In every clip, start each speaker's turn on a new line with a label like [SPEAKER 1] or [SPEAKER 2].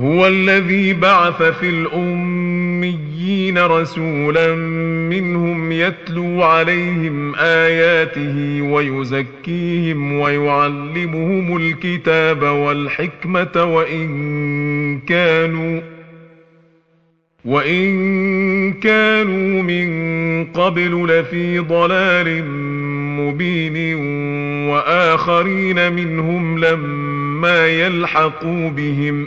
[SPEAKER 1] هو الذي بعث في الأميين رسولا منهم يتلو عليهم آياته ويزكيهم ويعلمهم الكتاب والحكمة وإن كانوا وإن كانوا من قبل لفي ضلال مبين وآخرين منهم لما يلحقوا بهم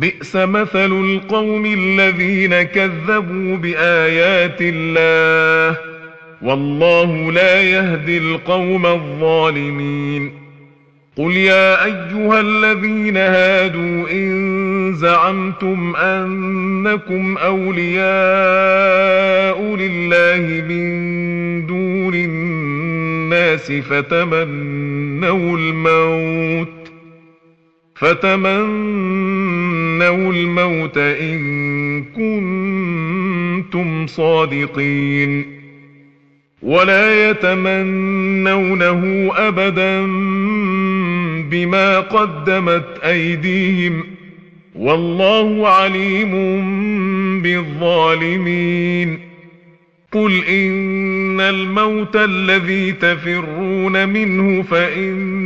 [SPEAKER 1] بئس مثل القوم الذين كذبوا بآيات الله والله لا يهدي القوم الظالمين قل يا أيها الذين هادوا إن زعمتم أنكم أولياء لله من دون الناس فتمنوا الموت فتمنوا تمنوا الموت إن كنتم صادقين ولا يتمنونه أبدا بما قدمت أيديهم والله عليم بالظالمين قل إن الموت الذي تفرون منه فإن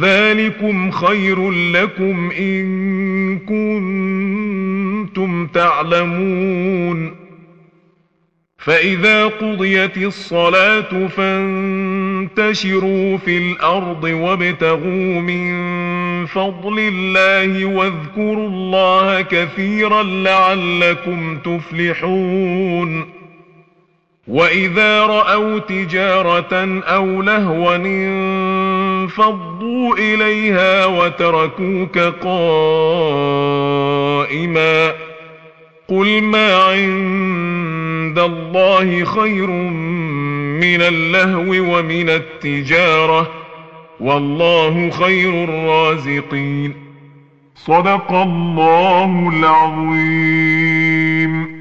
[SPEAKER 1] ذلكم خير لكم ان كنتم تعلمون فاذا قضيت الصلاه فانتشروا في الارض وابتغوا من فضل الله واذكروا الله كثيرا لعلكم تفلحون واذا راوا تجاره او لهوا انفضوا إليها وتركوك قائما قل ما عند الله خير من اللهو ومن التجارة والله خير الرازقين صدق الله العظيم